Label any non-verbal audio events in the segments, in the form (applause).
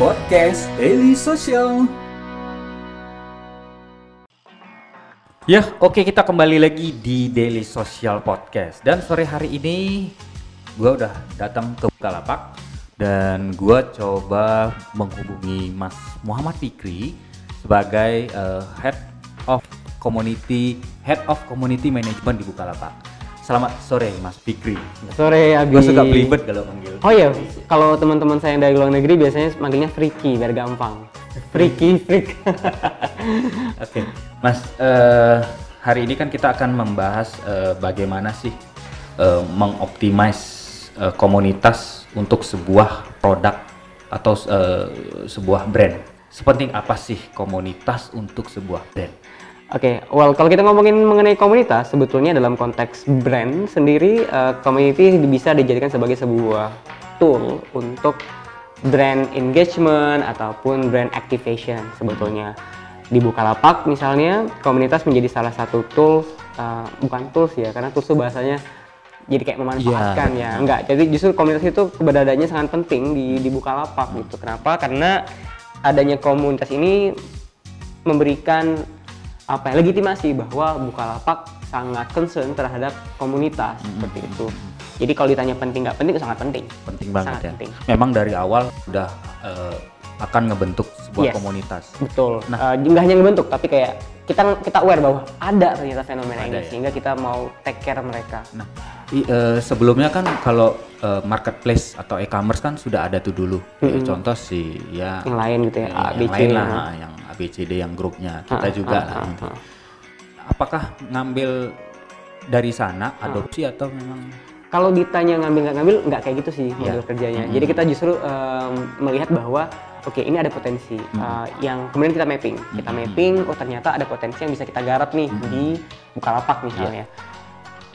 Podcast Daily Social. Ya, oke kita kembali lagi di Daily Social Podcast. Dan sore hari ini gua udah datang ke Bukalapak dan gua coba menghubungi Mas Muhammad Fikri sebagai eh, Head of Community Head of Community Management di Bukalapak. Selamat sore Mas Fikri. Sore Abi. Gue suka belibet kalau panggil. Oh iya, kalau teman-teman saya yang dari luar negeri biasanya manggilnya Freaky biar gampang. Freaky, freak. (laughs) Oke, Mas, eh, hari ini kan kita akan membahas eh, bagaimana sih mengoptimize eh, komunitas untuk sebuah produk atau eh, sebuah brand. Sepenting apa sih komunitas untuk sebuah brand? Oke, well kalau kita ngomongin mengenai komunitas, sebetulnya dalam konteks brand sendiri, eh, community bisa dijadikan sebagai sebuah tool untuk brand engagement ataupun brand activation sebetulnya. Di Bukalapak misalnya, komunitas menjadi salah satu tools, eh, bukan tools ya, karena tools itu bahasanya jadi kayak memanfaatkan Iya, ya. Enggak, jadi justru komunitas itu keberadaannya sangat penting di, di Bukalapak gitu. Kenapa? Karena adanya komunitas ini memberikan apa ya, legitimasi bahwa Bukalapak sangat concern terhadap komunitas seperti itu. Jadi kalau ditanya penting nggak penting, sangat penting. Penting banget Sangat ya. penting. Memang dari awal udah eh, akan ngebentuk sebuah Yes. komunitas. Betul. Nah. Eh, nggak hanya ngebentuk, tapi kayak kita kita aware bahwa ada ternyata fenomena Ada ini ya. sehingga kita mau take care mereka. Nah, i- eh, sebelumnya kan kalau eh, marketplace atau e-commerce kan sudah ada tuh dulu. Kayak Contoh sih ya Yang lain gitu ya, yang, A, yang lain lah, ya. ah, yang ABCD yang grupnya kita Ah, juga ah, lah. ah, gitu. ah. Apakah ngambil dari sana adopsi atau memang Kalau ditanya ngambil nggak ngambil, nggak kayak gitu sih Iya. model kerjanya. Jadi kita justru em, melihat bahwa oke ini ada potensi eh, yang kemudian kita mapping. Kita mapping, oh ternyata ada potensi yang bisa kita garap nih di Bukalapak misalnya.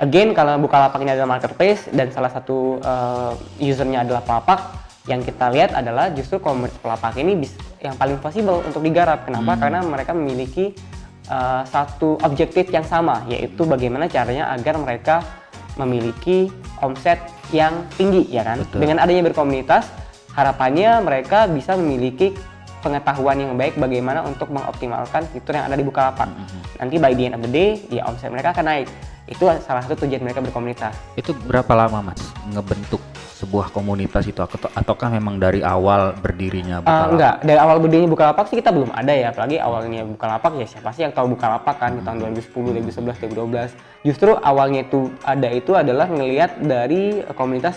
Again, kalau Bukalapak ini adalah marketplace dan salah satu eh, usernya adalah pelapak, yang kita lihat adalah justru komunitas pelapak ini bis- yang paling possible untuk digarap. Kenapa? Karena mereka memiliki eh, satu objektif yang sama, yaitu bagaimana caranya agar mereka memiliki omset yang tinggi, ya kan? Betul. Dengan adanya berkomunitas, harapannya mereka bisa memiliki pengetahuan yang baik bagaimana untuk mengoptimalkan fitur yang ada di Bukalapak. Nanti by the end of the day, ya omset mereka akan naik. Itu salah satu tujuan mereka berkomunitas. itu berapa lama Mas ngebentuk sebuah komunitas itu atau ataukah memang dari awal berdirinya Eh, Bukalapak? enggak, dari awal berdirinya Bukalapak sih kita belum ada ya, apalagi awalnya Bukalapak ya siapa sih yang tahu Bukalapak kan di tahun 2010, 2011, 2012. Justru awalnya itu ada itu adalah ngelihat dari komunitas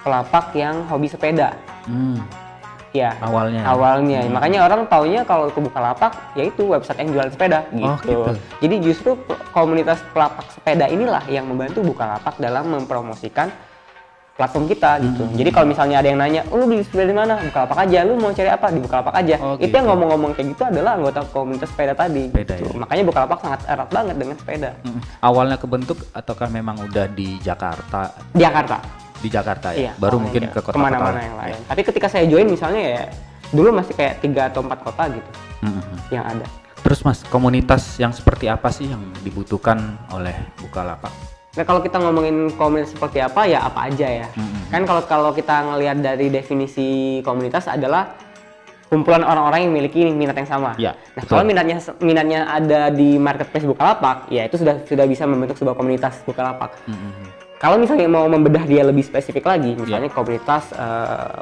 pelapak yang hobi sepeda. Hmm, Ya, awalnya. awalnya. Makanya orang taunya kalau ke Bukalapak yaitu website yang jualan sepeda gitu. Oh, gitu. Jadi justru komunitas pelapak sepeda inilah yang membantu Bukalapak dalam mempromosikan platform kita gitu. Hmm. Jadi kalau misalnya ada yang nanya, "Oh, lu beli sepeda di mana?" Bukalapak aja. Lu mau cari apa? Di Bukalapak aja. Oh, Itu gitu. yang ngomong-ngomong kayak gitu adalah anggota komunitas sepeda tadi. Sepeda, gitu. ya. Makanya Bukalapak sangat erat banget dengan sepeda. Mm, Awalnya kebentuk ataukah memang udah di Jakarta? Di Jakarta. Di Jakarta ya. Iya, Baru awalnya mungkin iya. ke kota-kota ke mana-mana yang lain. Tapi ketika saya join misalnya ya dulu masih kayak tiga atau empat kota gitu Mm, mm. yang ada. Terus Mas, komunitas yang seperti apa sih yang dibutuhkan oleh Bukalapak? Nah kalau kita ngomongin komunitas seperti apa ya apa aja ya. Mm-mm. Kan kalau kalau kita ngelihat dari definisi komunitas adalah kumpulan orang-orang yang memiliki minat yang sama. Ya, Nah betul. kalau minatnya minatnya ada di marketplace Bukalapak, ya itu sudah sudah bisa membentuk sebuah komunitas Bukalapak. Mm, mm, mm. Kalau misalnya mau membedah dia lebih spesifik lagi, Ya. misalnya komunitas eh,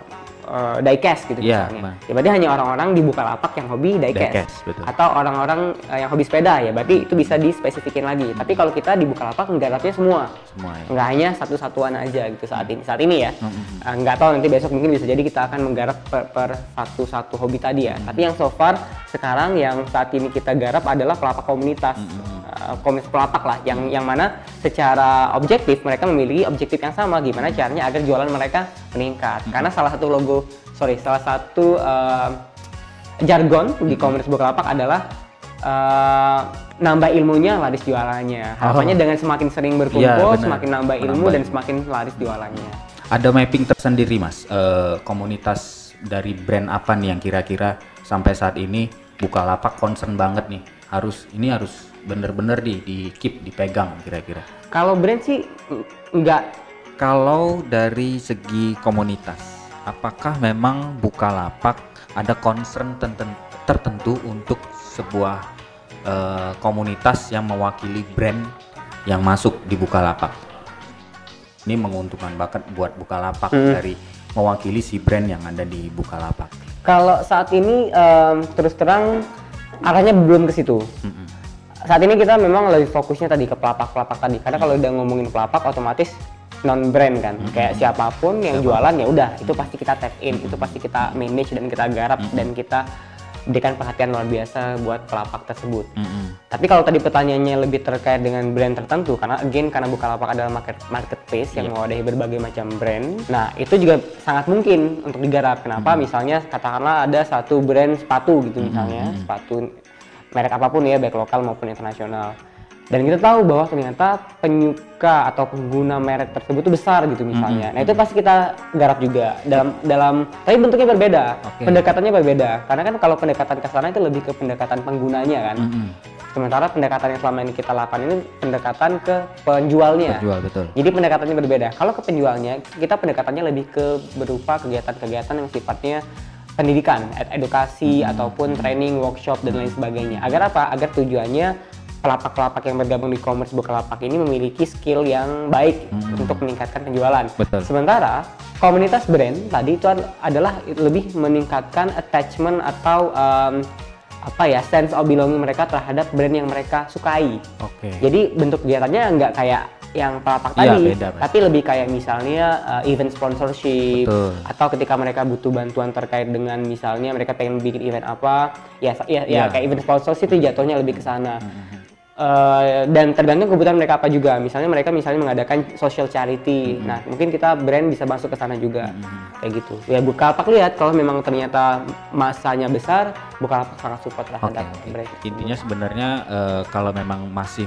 eh, diecast gitu Iya, misalnya. Bang. Ya berarti hanya orang-orang di Bukalapak yang hobi diecast. Diecast, betul. Atau orang-orang eh, yang hobi sepeda ya, berarti itu bisa dispesifikin lagi. Tapi kalau kita di Bukalapak nggarapnya semua. Semua ya. Nggak hanya satu satuan aja gitu saat ini. Saat ini ya. Mm-mm. Eh, nggak tahu nanti besok mungkin bisa jadi kita akan menggarap per, per satu-satu hobi tadi ya. Tapi yang so far sekarang yang saat ini kita garap adalah pelapak komunitas. Eh, komunitas pelapak lah yang yang mana secara objektif mereka memiliki objektif yang sama gimana caranya agar jualan mereka meningkat. Karena salah satu logo sorry salah satu eh, jargon di komunitas Bukalapak adalah eh, nambah ilmunya laris jualannya. Harapannya Oh. dengan semakin sering berkumpul, benar. semakin nambah ilmu Menambah dan semakin laris jualannya. Ada mapping tersendiri Mas, eh, komunitas dari brand apa nih yang kira-kira sampai saat ini Bukalapak concern banget nih. Harus ini harus bener-bener di di keep dipegang kira-kira. Kalau brand sih nggak Kalau dari segi komunitas, apakah memang Bukalapak ada concern tertentu untuk sebuah eh, komunitas yang mewakili brand yang masuk di Bukalapak? Ini menguntungkan banget buat Bukalapak dari mewakili si brand yang ada di Bukalapak. Kalau saat ini em, terus terang arahnya belum ke situ. Mm-mm. Saat ini kita memang lebih fokusnya tadi ke pelapak-pelapak tadi. Karena kalau udah ngomongin pelapak otomatis non brand kan. Kayak siapa pun yang jualan ya udah itu pasti kita tap in, itu pasti kita manage dan kita garap dan kita berikan perhatian luar biasa buat pelapak tersebut. Mm-mm. Tapi kalau tadi pertanyaannya lebih terkait dengan brand tertentu, karena again karena Bukalapak adalah market marketplace yang mewadahi berbagai macam brand. Nah itu juga sangat mungkin untuk digarap. Kenapa? Misalnya katakanlah ada satu brand sepatu gitu misalnya, sepatu merek apa pun ya, baik lokal maupun internasional. Dan kita tahu bahwa ternyata penyuka atau pengguna merek tersebut itu besar gitu misalnya. Nah itu pasti kita garap juga dalam dalam tapi bentuknya berbeda, Oke. pendekatannya berbeda. Karena kan kalau pendekatan ke sana itu lebih ke pendekatan penggunanya kan. Mm-mm. Sementara pendekatan yang selama ini kita lakukan ini pendekatan ke penjualnya. Penjual betul. Jadi pendekatannya berbeda. Kalau ke penjualnya, kita pendekatannya lebih ke berupa kegiatan-kegiatan yang sifatnya pendidikan, ed- edukasi ataupun training, workshop dan lain sebagainya. Agar apa? Agar tujuannya pelapak-pelapak yang bergabung di e-commerce Bukalapak ini memiliki skill yang baik untuk meningkatkan penjualan. Betul. Sementara komunitas brand tadi itu ad- adalah lebih meningkatkan attachment atau em, apa ya sense of belonging mereka terhadap brand yang mereka sukai. Oke. Jadi bentuk kegiatannya nggak kayak yang pelapak Iya, tadi, beda, tapi lebih kayak misalnya uh, event sponsorship Betul. atau ketika mereka butuh bantuan terkait dengan misalnya mereka pengen bikin event apa, ya ya, Iya. ya kayak event sponsorship itu jatuhnya lebih ke sana. Uh, dan tergantung kebutuhan mereka apa juga. Misalnya mereka misalnya mengadakan social charity. Nah, mungkin kita brand bisa masuk ke sana juga. Kayak gitu. Ya Bukalapak lihat kalau memang ternyata masanya besar, Bukalapak sangat support terhadap oke. brand. Intinya sebenarnya eh, kalau memang masih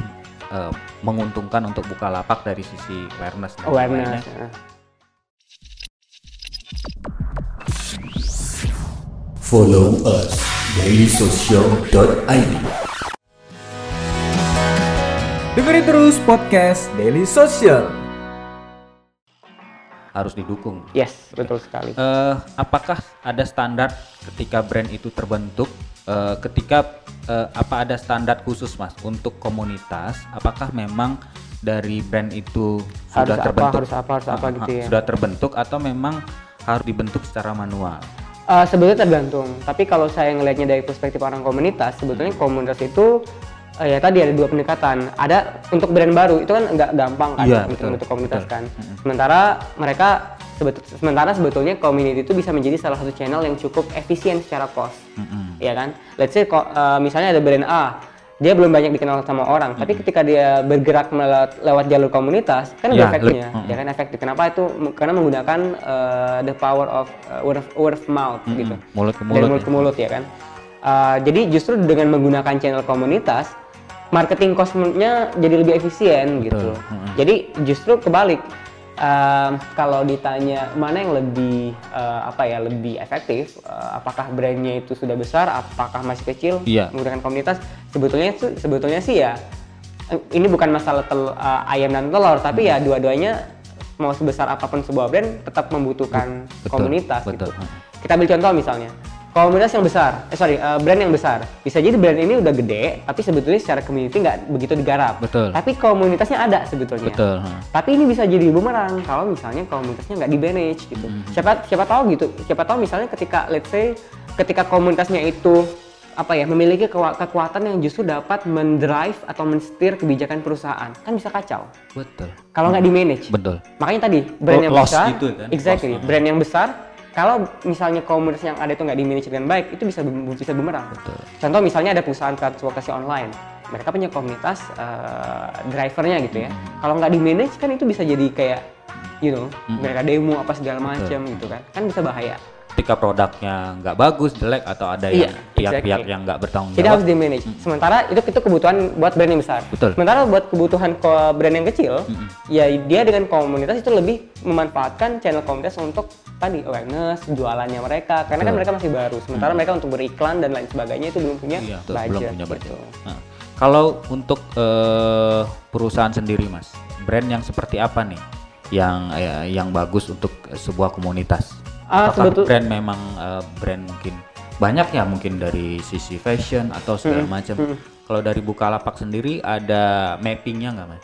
eh, menguntungkan untuk Bukalapak dari sisi awareness dan awareness. ya. Follow us dailysocial.id Dengerin terus podcast Daily Social. harus didukung. Yes, betul sekali. Eh, apakah ada standar ketika brand itu terbentuk? Eh, ketika eh, apa ada standar khusus mas untuk komunitas? Apakah memang dari brand itu Harus sudah apa, terbentuk? harus apa, harus apa Ah, gitu ah, ya. Sudah terbentuk atau memang harus dibentuk secara manual? Uh, sebetulnya tergantung. Tapi kalau saya ngelihatnya dari perspektif orang komunitas, sebetulnya komunitas itu uh, ya tadi ada dua pendekatan. Ada untuk brand baru itu kan nggak gampang kan Iya, untuk bentuk komunitas betul. kan. Sementara mereka sebet- sementara sebetulnya community itu bisa menjadi salah satu channel yang cukup efisien secara cost. Mm-mm. ya kan? Let's say uh, misalnya ada brand A, dia belum banyak dikenal sama orang, tapi ketika dia bergerak melewat lewat jalur komunitas, kan ada efeknya, le- ya kan efektif. Kenapa itu? Karena menggunakan uh, the power of uh, word, of, word of mouth gitu, Mulut ke dari mulut. mulut ya. ke mulut ya kan. Uh, jadi justru dengan menggunakan channel komunitas, marketing cost-nya jadi lebih efisien gitu. Mm-mm. Jadi justru kebalik. Um, kalau ditanya mana yang lebih uh, apa ya lebih efektif, uh, apakah brandnya itu sudah besar, apakah masih kecil Iya. menggunakan komunitas, sebetulnya itu sebetulnya sih ya eh, ini bukan masalah tel, uh, ayam dan telur, tapi ya dua-duanya mau sebesar apa pun sebuah brand tetap membutuhkan Betul, komunitas betul. gitu. Kita ambil contoh misalnya komunitas yang besar, eh sorry uh, brand yang besar bisa jadi brand ini udah gede, tapi sebetulnya secara community nggak begitu digarap. Betul. Tapi komunitasnya ada sebetulnya. Betul. Tapi ini bisa jadi bumerang kalau misalnya komunitasnya nggak di manage gitu. Siapa siapa tahu gitu. Siapa tahu misalnya ketika let's say ketika komunitasnya itu apa ya memiliki kekuatan yang justru dapat mendrive atau mensetir kebijakan perusahaan kan bisa kacau Betul. kalau nggak di manage. Betul. Makanya tadi brand yang besar, gitu kan, exactly, loss, brand yang besar kalau misalnya komunitas yang ada itu nggak di manage dengan baik itu bisa bisa bumerang. Betul. Contoh misalnya ada perusahaan transportasi online, mereka punya komunitas eh, drivernya gitu ya. Hmm. Kalau nggak di manage kan itu bisa jadi kayak, you know, mereka demo apa segala macam gitu kan, kan bisa bahaya. Ketika produknya nggak bagus, jelek atau ada Iya, yang pihak-pihak exactly. yang nggak bertanggung Jadi jawab. harus di manage. Sementara itu itu kebutuhan buat brand yang besar. Betul. Sementara buat kebutuhan ko- brand yang kecil, ya dia dengan komunitas itu lebih memanfaatkan channel komunitas untuk tadi awareness, jualannya mereka. Karena kan Betul. mereka masih baru. Sementara mereka untuk beriklan dan lain sebagainya itu belum punya Iya, budget. belum punya budget. gitu. Nah, kalau untuk eh, perusahaan sendiri, Mas, brand yang seperti apa nih yang eh, yang bagus untuk sebuah komunitas? Ah, Apakah sebetul- brand memang eh, brand mungkin banyak ya mungkin dari sisi fashion atau segala macam. Kalau dari Bukalapak sendiri ada mappingnya nggak mas?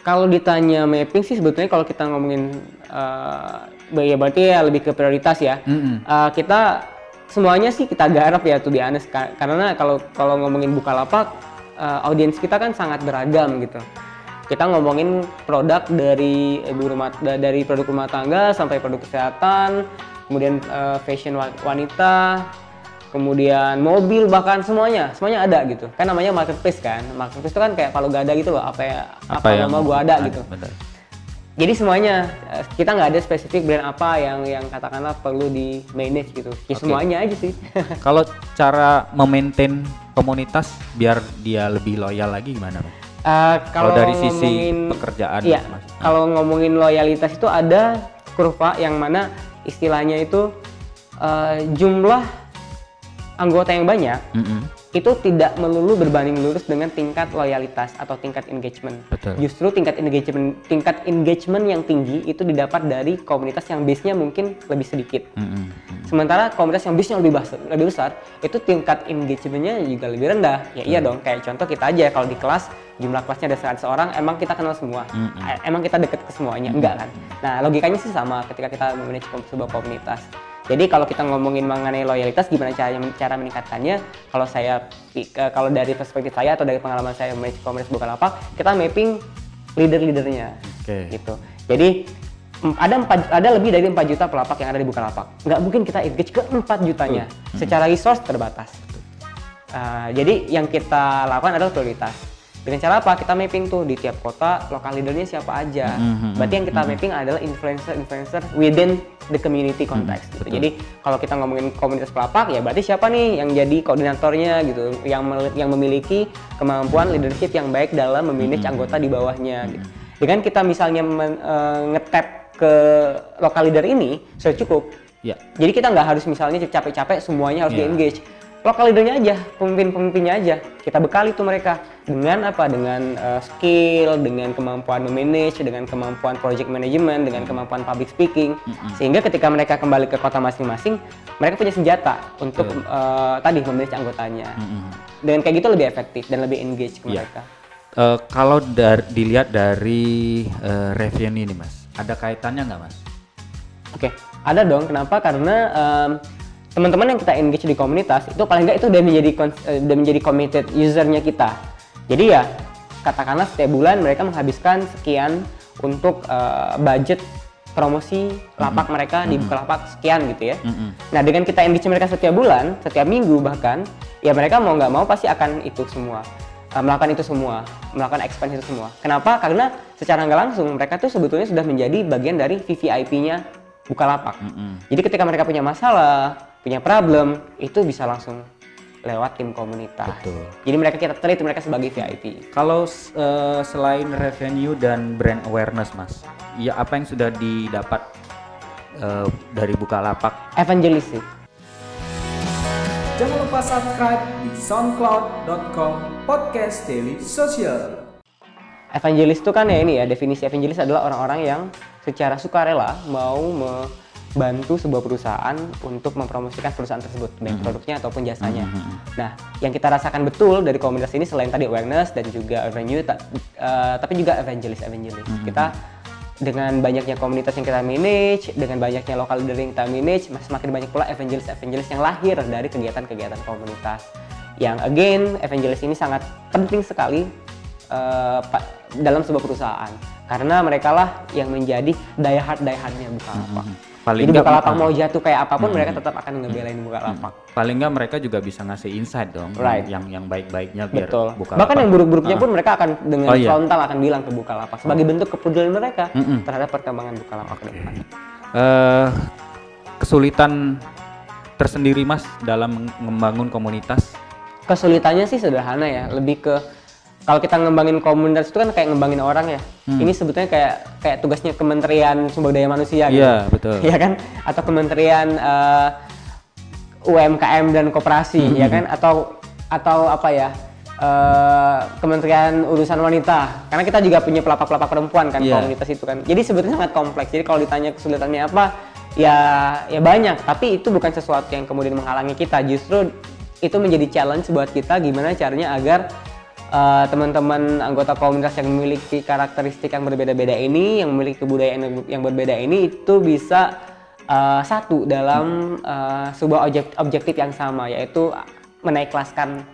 Kalau ditanya mapping sih sebetulnya kalau kita ngomongin eh, ya berarti ya lebih ke prioritas ya. Mm-mm. Eh, kita semuanya sih kita garap ya tuh di honest Ka- karena kalau kalau ngomongin Bukalapak eh, audiens kita kan sangat beragam gitu. Kita ngomongin produk dari ibu rumah da- dari produk rumah tangga sampai produk kesehatan, kemudian eh, fashion wa- wanita, kemudian mobil bahkan semuanya semuanya ada gitu. Kan namanya marketplace kan. Marketplace itu kan kayak kalau gak ada gitu loh apa ya apa, yang mau gua ada gitu. betul. jadi semuanya eh, kita nggak ada spesifik brand apa yang yang katakanlah perlu di manage gitu. Ya semuanya aja sih. (laughs) Kalau cara memaintain komunitas biar dia lebih loyal lagi gimana mas? Eh, Kalau dari sisi pekerjaan, iya kalau ngomongin loyalitas itu ada kurva yang mana istilahnya itu eh, jumlah anggota yang banyak Mm-mm. Itu tidak melulu berbanding lurus dengan tingkat loyalitas atau tingkat engagement. Betul. Justru tingkat engagement tingkat engagement yang tinggi itu didapat dari komunitas yang base-nya mungkin lebih sedikit. Mm-mm. Sementara komunitas yang base-nya lebih besar, lebih besar, itu tingkat engagement-nya juga lebih rendah. Ya iya dong, kayak contoh kita aja kalau di kelas jumlah kelasnya ada 100 orang, emang kita kenal semua. Eh, Emang kita deket ke semuanya, enggak kan? Nah, logikanya sih sama ketika kita memanage sebuah komunitas. Jadi kalau kita ngomongin mengenai loyalitas gimana caranya cara meningkatkannya? Kalau saya eh, kalau dari perspektif saya atau dari pengalaman saya manage komunitas Bukalapak, kita mapping leader-leadernya. Oke. Gitu. Jadi ada empat ada lebih dari 4 juta pelapak yang ada di Bukalapak. Nggak mungkin kita engage ke 4 jutanya. Secara resource terbatas. Uh, jadi yang kita lakukan adalah prioritas. Dengan cara apa? Kita mapping tuh di tiap kota lokal leadernya siapa aja. Mhm, Berarti yang kita mapping adalah influencer-influencer within the community context. gitu. Jadi kalau kita ngomongin komunitas pelapak ya berarti siapa nih yang jadi koordinatornya gitu, yang yang memiliki kemampuan leadership yang baik dalam memanage anggota di bawahnya. Gitu. Dengan kita misalnya men- eh, nge-tap ke lokal leader ini sudah cukup. Ya. Jadi kita nggak harus misalnya capek-capek semuanya harus Iya. di-engage. Lokal leadernya aja, pemimpin-pemimpinnya aja. Kita bekali tuh mereka dengan apa? Dengan uh, skill, dengan kemampuan memanage, dengan kemampuan project management, dengan kemampuan public speaking. Sehingga ketika mereka kembali ke kota masing-masing, mereka punya senjata untuk uh, tadi memanage anggotanya. Mm-mm. Dengan kayak gitu lebih efektif dan lebih engage ke Iya. mereka. Eh, kalau dar- dilihat dari eh, revenue ini mas, ada kaitannya nggak mas? Oke, ada dong. Kenapa? Karena em, teman-teman yang kita engage di komunitas itu paling nggak itu udah menjadi eh, udah menjadi committed usernya kita. Jadi ya katakanlah setiap bulan mereka menghabiskan sekian untuk eh, budget promosi lapak mereka di Bukalapak sekian gitu ya. Mm-mm. Nah dengan kita engage mereka setiap bulan, setiap minggu bahkan, ya mereka mau nggak mau pasti akan itu semua, Uh, melakukan itu semua, melakukan expense itu semua. Kenapa? Karena secara nggak langsung mereka tuh sebetulnya sudah menjadi bagian dari VVIP-nya Bukalapak. Mm-mm. Jadi ketika mereka punya masalah, punya problem, itu bisa langsung lewat tim komunitas. Betul. Jadi mereka kita treat mereka sebagai VIP. Kalau eh, selain revenue dan brand awareness mas, ya apa yang sudah didapat eh, dari Bukalapak? Evangelis sih. Jangan lupa subscribe di soundcloud.com podcast daily social. Evangelis itu kan ya ini ya definisi evangelis adalah orang-orang yang secara sukarela mau membantu sebuah perusahaan untuk mempromosikan perusahaan tersebut baik produknya ataupun jasanya. Nah, yang kita rasakan betul dari komunitas ini selain tadi awareness dan juga revenue, ta- eh, tapi juga evangelis evangelis. Kita dengan banyaknya komunitas yang kita manage, dengan banyaknya lokal leader yang kita manage, semakin banyak pula evangelis evangelis yang lahir dari kegiatan-kegiatan komunitas. Yang again, evangelis ini sangat penting sekali pa- dalam sebuah perusahaan karena mereka lah yang menjadi daya hard daya hardnya Bukalapak. Paling Jadi Bukalapak mau jatuh kayak apa pun mereka tetap akan ngebelain Bukalapak. Paling nggak mereka juga bisa ngasih insight dong, Right. yang yang baik-baiknya biar Betul. Bukalapak. Bahkan yang buruk-buruknya pun mereka akan dengan Oh, iya. frontal akan bilang ke Bukalapak sebagai bentuk kepedulian mereka Mm-mm. terhadap perkembangan Bukalapak ke depan. Eh, kesulitan tersendiri mas dalam membangun komunitas. Kesulitannya sih sederhana ya, lebih ke kalau kita ngembangin komunitas itu kan kayak ngembangin orang ya. Hmm. Ini sebetulnya kayak kayak tugasnya Kementerian Sumber Daya Manusia gitu. Iya betul. Iya kan? Atau Kementerian eh, UMKM dan Koperasi, Hmm. ya kan? Atau atau apa ya? eh, Kementerian Urusan Wanita. Karena kita juga punya pelapak-pelapak perempuan kan Iya. komunitas itu kan. Jadi sebetulnya sangat kompleks. Jadi kalau ditanya kesulitannya apa, ya ya banyak tapi itu bukan sesuatu yang kemudian menghalangi kita justru itu menjadi challenge buat kita gimana caranya agar uh, teman-teman anggota komunitas yang memiliki karakteristik yang berbeda-beda ini yang memiliki kebudayaan yang, berbeda ini itu bisa uh, satu dalam uh, sebuah objek, objektif yang sama yaitu menaik kelaskan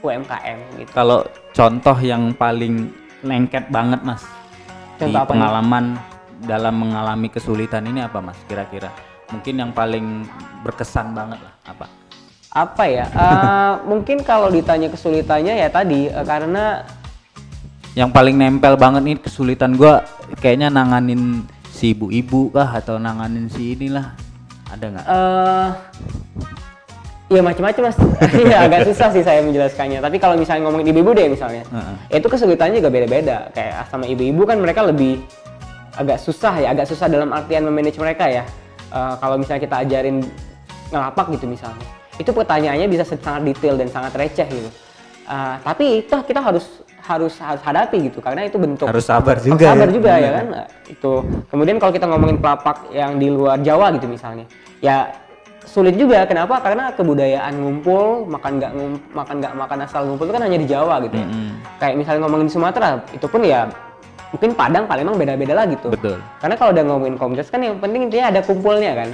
UMKM gitu. Kalau contoh yang paling lengket banget mas Contoh di apa pengalaman dalam mengalami kesulitan ini apa mas kira-kira? Mungkin yang paling berkesan banget lah apa? Apa ya? Uh, (laughs) mungkin kalau ditanya kesulitannya ya tadi uh, karena Yang paling nempel banget nih kesulitan gua kayaknya nanganin si ibu-ibu kah atau nanganin si inilah ada nggak? eh ya macam-macam mas. (laughs) ya agak susah sih saya menjelaskannya. Tapi kalau misalnya ngomongin ibu-ibu deh misalnya, ya itu kesulitannya juga beda-beda. Kayak sama ibu-ibu kan mereka lebih agak susah ya, agak susah dalam artian memanage mereka ya. Eh, kalau misalnya kita ajarin ngelapak gitu misalnya, itu pertanyaannya bisa sangat detail dan sangat receh gitu. Eh, tapi itu kita harus harus harus hadapi gitu karena itu bentuk Harus sabar harus juga sabar ya. juga ya kan Nah, itu kemudian kalau kita ngomongin pelapak yang di luar Jawa gitu misalnya ya sulit juga kenapa karena kebudayaan ngumpul makan nggak makan nggak makan asal ngumpul itu kan hanya di Jawa gitu ya Mm-mm. kayak misalnya ngomongin di Sumatera itu pun ya mungkin Padang Palembang beda-beda lah gitu Betul. karena kalau udah ngomongin komunitas kan yang penting intinya ada kumpulnya kan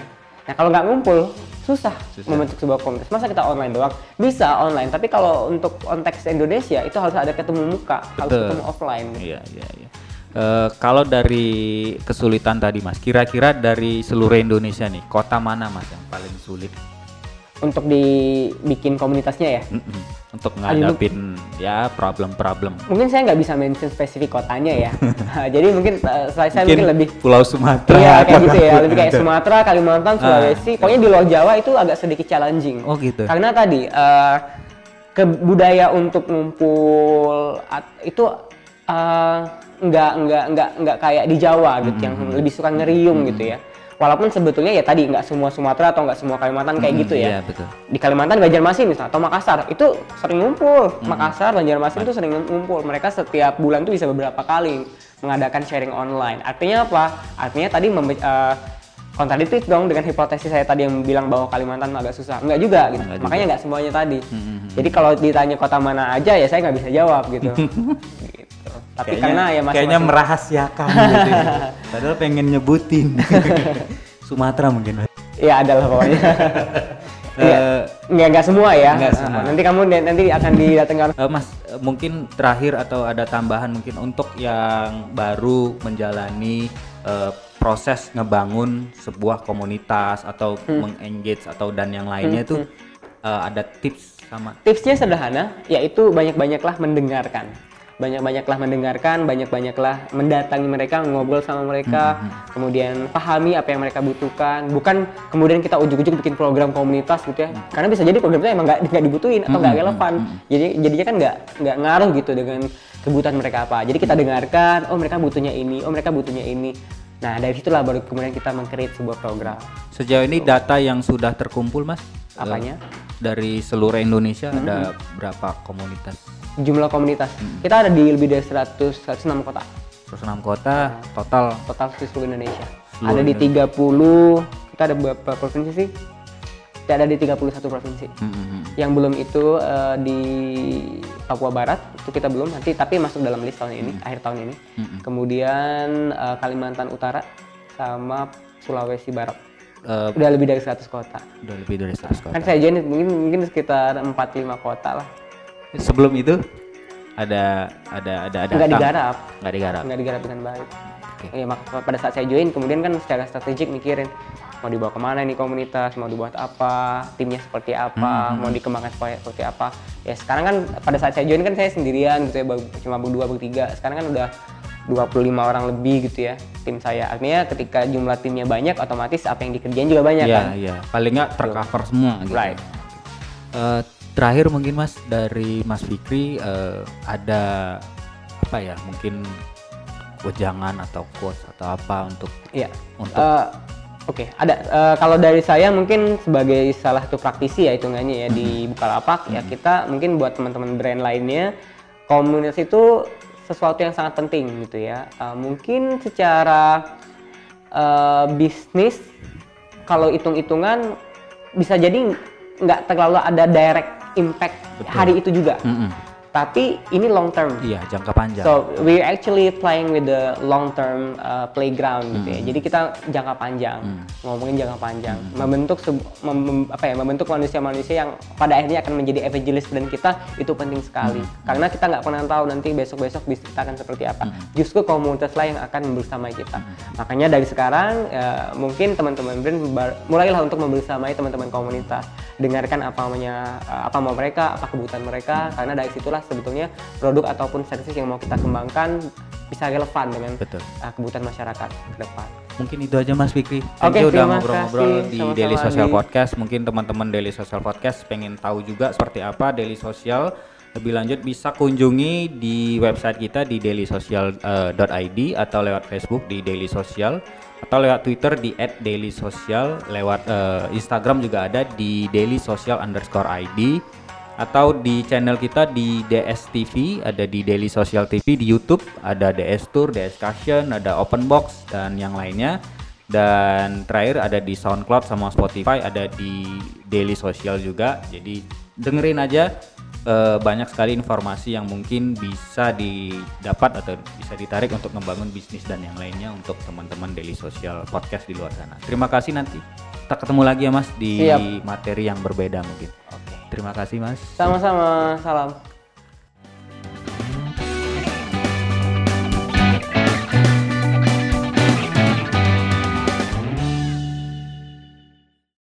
nah kalau nggak ngumpul susah, Susah. membentuk sebuah komunitas masa kita online doang bisa online tapi kalau untuk konteks Indonesia itu harus ada ketemu muka harus Betul. ketemu offline. Iya, iya, iya. Eh, kalau dari kesulitan tadi Mas, kira-kira dari seluruh Indonesia nih, kota mana Mas yang paling sulit untuk dibikin komunitasnya ya Mm-mm. Untuk ngadapin ya problem-problem? mungkin saya nggak bisa mention spesifik kotanya ya (laughs) jadi mungkin uh, saya, saya mungkin lebih Pulau Sumatera. iya kayak gitu ya lebih kayak. (laughs) Sumatera Kalimantan Sulawesi pokoknya di luar Jawa itu agak sedikit challenging Oh gitu. karena tadi uh, kebudaya untuk ngumpul itu uh, nggak nggak nggak nggak kayak di Jawa gitu yang lebih suka ngeriung gitu ya walaupun sebetulnya ya tadi nggak semua Sumatera atau nggak semua Kalimantan kayak gitu ya. Iya, betul. di Kalimantan Banjarmasin misalnya atau Makassar itu sering ngumpul. Makassar Banjarmasin itu sering ngumpul. Mereka setiap bulan tuh bisa beberapa kali mengadakan sharing online. Artinya apa? Artinya tadi eh, kontradiktif dong dengan hipotesis saya tadi yang bilang bahwa Kalimantan agak susah enggak juga gitu Enggak makanya nggak semuanya tadi Hmm, jadi kalau ditanya kota mana aja ya saya nggak bisa jawab gitu (laughs) gitu tapi karena ya masing kayaknya merahasiakan gitu. ya. (laughs) Padahal pengen nyebutin. (laughs) Sumatera mungkin. Ya adalah pokoknya Enggak, Eh, enggak, enggak semua ya. Enggak semua. Nanti kamu nanti akan didatangkan Eh, Mas, eh, mungkin terakhir atau ada tambahan mungkin untuk yang baru menjalani eh, proses ngebangun sebuah komunitas atau Hmm. mengengage atau dan yang lainnya itu eh, ada tips sama Tipsnya sederhana, yaitu banyak-banyaklah mendengarkan. Banyak-banyaklah mendengarkan, banyak-banyaklah mendatangi mereka, ngobrol sama mereka, kemudian pahami apa yang mereka butuhkan. Bukan kemudian kita ujuk-ujuk bikin program komunitas gitu ya. Karena bisa jadi program itu emang nggak dibutuhin atau nggak relevan. Jadi jadinya kan nggak nggak ngaruh gitu dengan kebutuhan mereka apa. Jadi kita dengarkan, oh mereka butuhnya ini, oh mereka butuhnya ini. Nah dari situlah baru kemudian kita meng-create sebuah program. sejauh ini data yang sudah terkumpul Mas eh, Apanya? dari seluruh Indonesia ada berapa komunitas Jumlah komunitas kita ada di lebih dari 100 106 kota. 106 kota total total di seluruh Indonesia. Seluruh ada di 30, kita ada beberapa provinsi sih? Ada di 31 provinsi. Hmm, hmm, hmm. Yang belum itu eh, di Papua Barat, itu kita belum nanti tapi masuk dalam list tahun ini, akhir tahun ini. Hmm, Kemudian eh, Kalimantan Utara sama Sulawesi Barat. Eh, Udah lebih dari 100 kota. udah lebih dari 100 kota Kan saya join mungkin mungkin sekitar 4 5 kota lah. sebelum itu ada ada ada ada Enggak tang- digarap. nggak digarap nggak digarap dengan baik. Oke. Ya, mak- pada saat saya join, kemudian kan secara strategik mikirin mau dibawa ke mana ini komunitas, mau dibuat apa, timnya seperti apa, mau dikembangkan supaya seperti apa. Ya sekarang kan pada saat saya join kan saya sendirian gitu ya, cuma berdua bertiga. Sekarang kan udah 25 orang lebih gitu ya tim saya. Artinya ketika jumlah timnya banyak, otomatis apa yang dikerjain juga banyak Iya kan. iya paling nggak tercover semua gitu Right. Eh, terakhir mungkin mas dari Mas Fikri eh, ada apa ya mungkin wejangan atau quotes atau apa untuk Iya. Untuk- Eh, Oke, ada. Eh, kalau dari saya mungkin sebagai salah satu praktisi ya hitungannya ya di Bukalapak ya kita mungkin buat teman-teman brand lainnya komunitas itu sesuatu yang sangat penting gitu ya. Eh, mungkin secara eh, bisnis kalau hitung-hitungan bisa jadi nggak terlalu ada direct impact Betul. hari itu juga. Mm-mm. Tapi ini long term. Iya, jangka panjang. So we actually playing with the long term uh, playground gitu ya. Jadi kita jangka panjang, ngomongin jangka panjang, membentuk sebu- mem- mem- apa ya, membentuk manusia-manusia yang pada akhirnya akan menjadi evangelist dan kita itu penting sekali. Karena kita nggak pernah tahu nanti besok-besok bisnis kita akan seperti apa. Justru komunitas lah yang akan membersamai kita. Makanya dari sekarang ya, mungkin teman-teman brand mulailah untuk membersamai teman-teman komunitas. Dengarkan apa maunya, uh, apa mau mereka, apa kebutuhan mereka. Karena dari situlah sebetulnya produk ataupun service yang mau kita kembangkan bisa relevan dengan Betul. uh, kebutuhan masyarakat ke depan. Mungkin itu aja Mas Fikri. Oke, you udah ngobrol-ngobrol di Sama-sama, Daily Social. Podcast. Mungkin teman-teman Daily Social Podcast pengen tahu juga seperti apa Daily Social. Lebih lanjut bisa kunjungi di website kita di dailysocial.id atau lewat Facebook di Daily Social atau lewat Twitter di @dailysocial, lewat eh, Instagram juga ada di dailysocial underscore ID atau di channel kita di DS TV ada di Daily Social TV di YouTube ada DS Tour, DS Discussion, ada Open Box dan yang lainnya. Dan terakhir ada di SoundCloud sama Spotify ada di Daily Social juga. Jadi dengerin aja eh, banyak sekali informasi yang mungkin bisa didapat atau bisa ditarik untuk membangun bisnis dan yang lainnya untuk teman-teman Daily Social Podcast di luar sana. Terima kasih nanti. Kita ketemu lagi ya mas di Siap. materi yang berbeda mungkin. Oke. Terima kasih mas Sama-sama, salam.